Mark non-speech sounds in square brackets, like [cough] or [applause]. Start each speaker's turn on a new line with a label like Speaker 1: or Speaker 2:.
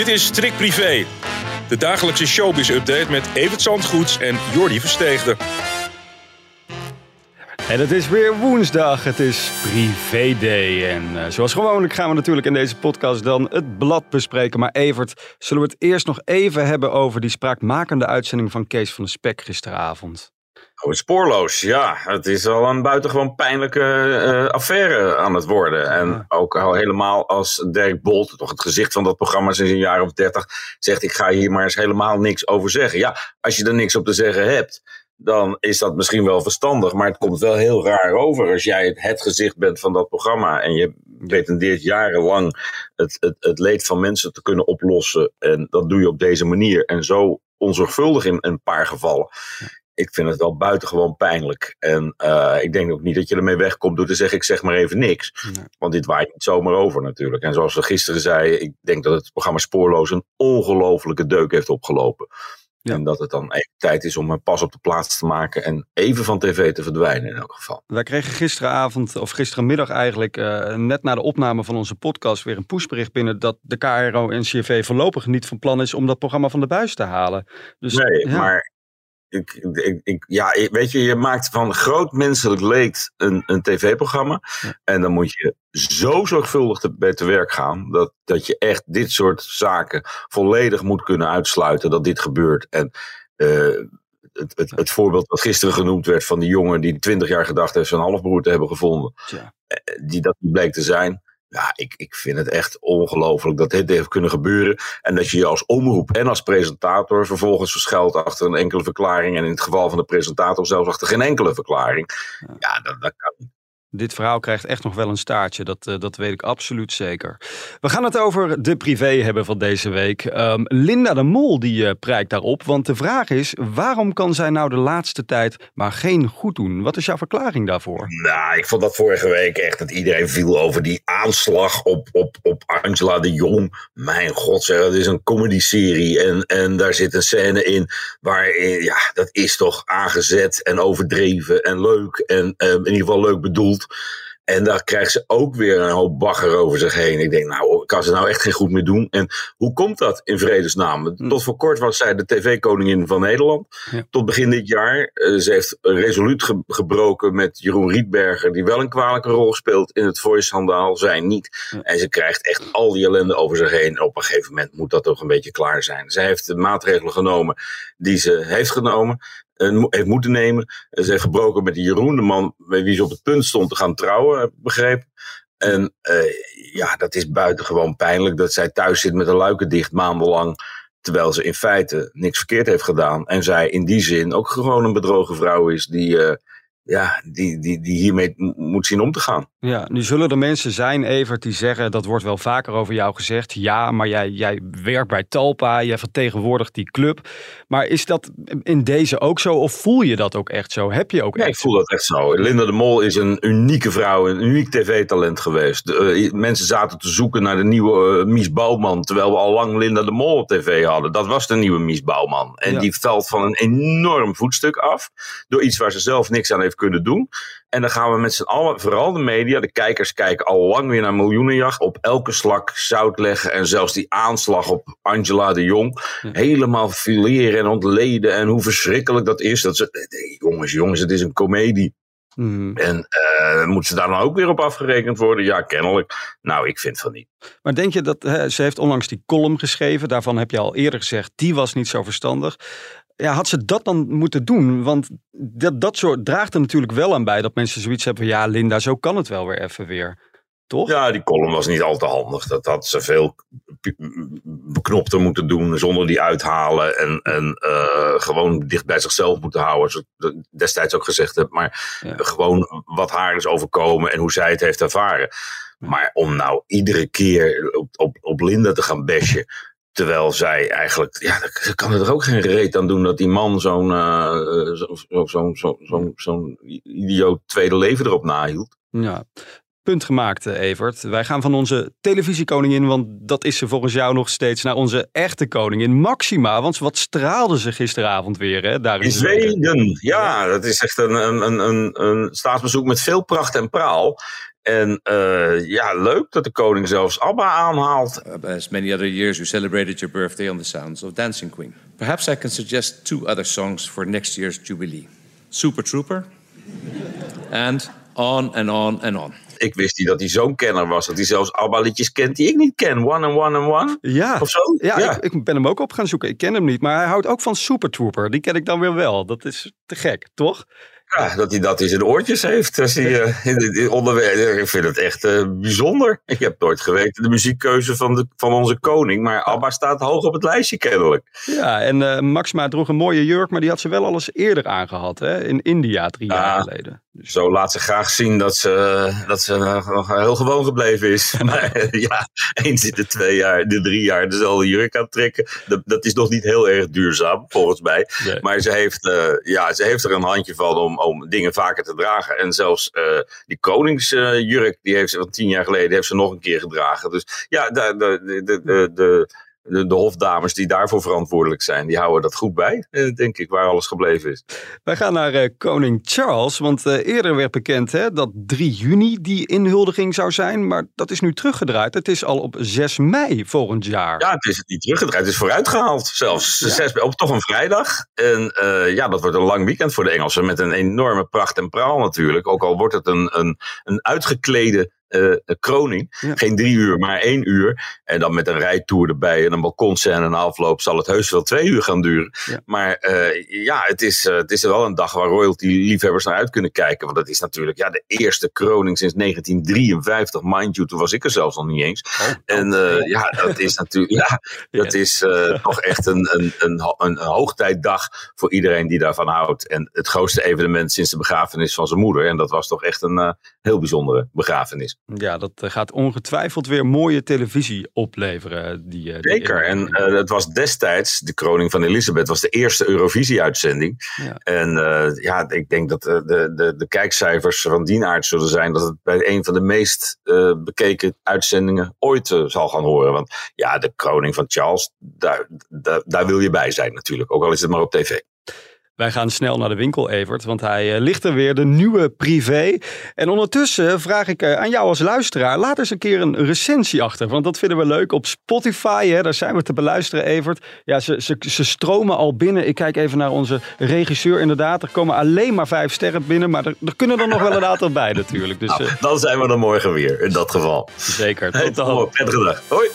Speaker 1: Dit is Strik Privé, de dagelijkse showbiz-update met Evert Zandgoeds en Jordi Versteegde.
Speaker 2: En het is weer woensdag, het is Privé Day. En uh, zoals gewoonlijk gaan we natuurlijk in deze podcast dan het blad bespreken. Maar Evert, zullen we het eerst nog even hebben over die spraakmakende uitzending van Kees van de Spek gisteravond?
Speaker 3: Oh, spoorloos, ja. Het is al een buitengewoon pijnlijke uh, affaire aan het worden. En ja. ook al helemaal als Dirk Bolt, toch het gezicht van dat programma sinds een jaar of dertig, zegt ik ga hier maar eens helemaal niks over zeggen. Ja, als je er niks op te zeggen hebt, dan is dat misschien wel verstandig. Maar het komt wel heel raar over als jij het, het gezicht bent van dat programma. En je pretendeert jarenlang het, het, het leed van mensen te kunnen oplossen. En dat doe je op deze manier. En zo onzorgvuldig in een paar gevallen. Ik vind het wel buitengewoon pijnlijk. En uh, ik denk ook niet dat je ermee wegkomt door te zeggen: ik zeg maar even niks. Nee. Want dit waait niet zomaar over natuurlijk. En zoals we gisteren zeiden, ik denk dat het programma Spoorloos een ongelofelijke deuk heeft opgelopen. Ja. En dat het dan even tijd is om een pas op de plaats te maken en even van tv te verdwijnen in elk geval.
Speaker 2: Wij kregen gisteravond, of gisterenmiddag eigenlijk, uh, net na de opname van onze podcast weer een pushbericht binnen dat de KRO en CV voorlopig niet van plan is om dat programma van de buis te halen.
Speaker 3: Dus, nee, ja. maar ik, ik, ik, ja, weet je, je maakt van groot menselijk leed een, een tv-programma. Ja. En dan moet je zo zorgvuldig te, bij te werk gaan. Dat, dat je echt dit soort zaken volledig moet kunnen uitsluiten dat dit gebeurt. En uh, het, het, het, voorbeeld wat gisteren genoemd werd van die jongen die 20 jaar gedacht heeft zijn halfbroer te hebben gevonden. Ja. Die dat niet bleek te zijn. Ja, ik, ik vind het echt ongelooflijk dat dit heeft kunnen gebeuren. En dat je je als omroep en als presentator vervolgens verschuilt achter een enkele verklaring. En in het geval van de presentator zelfs achter geen enkele verklaring. Ja, ja dat, dat kan niet.
Speaker 2: Dit verhaal krijgt echt nog wel een staartje, dat, uh, dat weet ik absoluut zeker. We gaan het over de privé hebben van deze week. Um, Linda de Mol die uh, prijkt daarop, want de vraag is... waarom kan zij nou de laatste tijd maar geen goed doen? Wat is jouw verklaring daarvoor?
Speaker 3: Nou, ik vond dat vorige week echt dat iedereen viel over die aanslag op, op, op Angela de Jong. Mijn god zeg, het is een comedy-serie en, en daar zit een scène in... waarin, ja, dat is toch aangezet en overdreven en leuk en uh, in ieder geval leuk bedoeld. En daar krijgt ze ook weer een hoop bagger over zich heen. Ik denk, nou, kan ze nou echt geen goed meer doen? En hoe komt dat in vredesnaam? Hm. Tot voor kort was zij de tv-koningin van Nederland. Ja. Tot begin dit jaar. Uh, ze heeft resoluut ge gebroken met Jeroen Rietberger, die wel een kwalijke rol speelt in het voice-schandaal. Zij niet. Ja. En ze krijgt echt al die ellende over zich heen. En op een gegeven moment moet dat toch een beetje klaar zijn. Zij heeft de maatregelen genomen die ze heeft genomen heeft moeten nemen. Ze heeft gebroken met Jeroen, de man met wie ze op het punt stond te gaan trouwen, heb ik begrepen. En uh, ja, dat is buitengewoon pijnlijk dat zij thuis zit met een luiken dicht maandenlang. Terwijl ze in feite niks verkeerd heeft gedaan. En zij in die zin ook gewoon een bedrogen vrouw is die, uh, ja, die, die, die hiermee moet zien om te gaan.
Speaker 2: Ja, nu zullen er mensen zijn, Evert, die zeggen, dat wordt wel vaker over jou gezegd. Ja, maar jij, jij werkt bij Talpa, jij vertegenwoordigt die club. Maar is dat in deze ook zo of voel je dat ook echt zo? Heb je ook echt
Speaker 3: ik voel dat echt zo. Linda de Mol is een unieke vrouw, een uniek tv-talent geweest. De, uh, mensen zaten te zoeken naar de nieuwe uh, Mies Bouwman, terwijl we al lang Linda de Mol op tv hadden. Dat was de nieuwe Mies Bouwman. En ja. die valt van een enorm voetstuk af, door iets waar ze zelf niks aan heeft kunnen doen. En dan gaan we met z'n allen, vooral de media, de kijkers kijken al lang weer naar miljoenenjacht. Op elke slak zout leggen en zelfs die aanslag op Angela de Jong. Helemaal fileren en ontleden en hoe verschrikkelijk dat is. Dat ze, jongens, jongens, het is een komedie. Mm. En uh, moet ze daar dan ook weer op afgerekend worden? Ja, kennelijk. Nou, ik vind van niet.
Speaker 2: Maar denk je dat, hè, ze heeft onlangs die column geschreven, daarvan heb je al eerder gezegd, die was niet zo verstandig ja, had ze dat dan moeten doen? Want dat, dat soort draagt er natuurlijk wel aan bij dat mensen zoiets hebben van ja, Linda, zo kan het wel weer even weer. Toch?
Speaker 3: Ja, die column was niet al te handig. Dat had ze veel beknopter moeten doen zonder die uithalen. En, en uh, gewoon dicht bij zichzelf moeten houden. Zoals ik destijds ook gezegd heb. Maar ja. gewoon wat haar is overkomen en hoe zij het heeft ervaren. Maar om nou iedere keer op, op, op Linda te gaan bashen. Terwijl zij eigenlijk, ja, ze kan er ook geen reet aan doen dat die man zo'n uh, zo'n zo, zo, zo, zo, idioot tweede leven erop nahield.
Speaker 2: Ja, punt gemaakt, eh, Evert. Wij gaan van onze televisiekoningin, want dat is ze volgens jou nog steeds, naar onze echte koningin Maxima. Want wat straalde ze gisteravond weer, hè? Daar
Speaker 3: in Zweden. Ja, dat is echt een, een, een, een staatsbezoek met veel pracht en praal. En uh, ja, leuk dat de koning zelfs ABBA aanhaalt.
Speaker 4: Uh, as many other years, you celebrated your birthday on the sounds of Dancing Queen. Perhaps I can suggest two other songs for next year's jubilee. Super Trooper and On and On and On.
Speaker 3: Ik wist niet dat hij zo'n kenner was. Dat hij zelfs ABBA-liedjes kent die ik niet ken. One and One and One.
Speaker 2: Ja,
Speaker 3: of zo?
Speaker 2: ja, ja. Ik, ik, ben hem ook op gaan zoeken. Ik ken hem niet. Maar hij houdt ook van Super Trooper. Die ken ik dan weer wel. Dat is te gek, toch?
Speaker 3: Ja, dat hij dat in zijn oortjes heeft. Als hij, uh, in, in onderwerp. Ik vind het echt uh, bijzonder. Ik heb nooit geweten de muziekkeuze van, de, van onze koning. Maar Abba staat hoog op het lijstje kennelijk.
Speaker 2: Ja, en uh, Maxima droeg een mooie jurk. Maar die had ze wel al eens eerder aangehad. Hè? In India, drie jaar geleden.
Speaker 3: Dus... Zo laat ze graag zien dat ze, dat ze heel gewoon gebleven is. [laughs] maar ja, eens in de twee jaar, de drie jaar dezelfde jurk aan trekken. Dat, dat is nog niet heel erg duurzaam, volgens mij. Nee. Maar ze heeft, ja, ze heeft er een handje van om om dingen vaker te dragen. En zelfs uh, die koningsjurk, die heeft ze van tien jaar geleden heeft ze nog een keer gedragen. Dus ja, de, de, de, de, de de, hofdames die daarvoor verantwoordelijk zijn, die houden dat goed bij, eh, denk ik, waar alles gebleven is.
Speaker 2: Wij gaan naar uh, koning Charles, want uh, eerder werd bekend hè, dat 3 juni die inhuldiging zou zijn, maar dat is nu teruggedraaid. Het is al op 6 mei volgend jaar.
Speaker 3: Ja, het is niet teruggedraaid, het is vooruitgehaald zelfs. Ja. 6, op toch een vrijdag. En ja, dat wordt een lang weekend voor de Engelsen met een enorme pracht en praal natuurlijk. Ook al wordt het een, een, een uitgeklede uh, kroning. Ja. Geen drie uur, maar één uur. En dan met een rijtour erbij en een balkonscène en een afloop zal het heus wel twee uur gaan duren. Ja. Maar uh, ja, het is, uh, het is wel een dag waar royalty-liefhebbers naar uit kunnen kijken. Want dat is natuurlijk ja, de eerste kroning sinds 1953, mind you. Toen was ik er zelfs nog niet eens. Oh, en oh, ja, dat is natuurlijk ja, [laughs] dat is toch echt een, een, een, een, hoogtijdag voor iedereen die daarvan houdt. En het grootste evenement sinds de begrafenis van zijn moeder. En dat was toch echt een heel bijzondere begrafenis.
Speaker 2: Ja, dat eh, gaat ongetwijfeld weer mooie televisie opleveren. Die,
Speaker 3: die Zeker. En uh, het was destijds, de kroning van Elisabeth, was de eerste Eurovisie-uitzending. Ja. En uh, ja, ik denk dat de, de, de kijkcijfers van die aard zullen zijn dat het bij een van de meest uh, bekeken uitzendingen ooit zal gaan horen. Want ja, de kroning van Charles, daar, daar, daar wil je bij zijn natuurlijk. Ook al is het maar op tv.
Speaker 2: Wij gaan snel naar de winkel, Evert, want hij uh, ligt er weer, de nieuwe privé. En ondertussen vraag ik uh, aan jou als luisteraar, laat eens een keer een recensie achter. Want dat vinden we leuk op Spotify, hè, daar zijn we te beluisteren, Evert. Ja, ze, ze, ze stromen al binnen. Ik kijk even naar onze regisseur, inderdaad. Er komen alleen maar vijf sterren binnen, maar er, er kunnen er nog wel een aantal bij natuurlijk. Dus,
Speaker 3: nou, dan zijn we er morgen weer, in dat geval.
Speaker 2: Zeker, tot
Speaker 3: dan. Prettige dag. Hoi.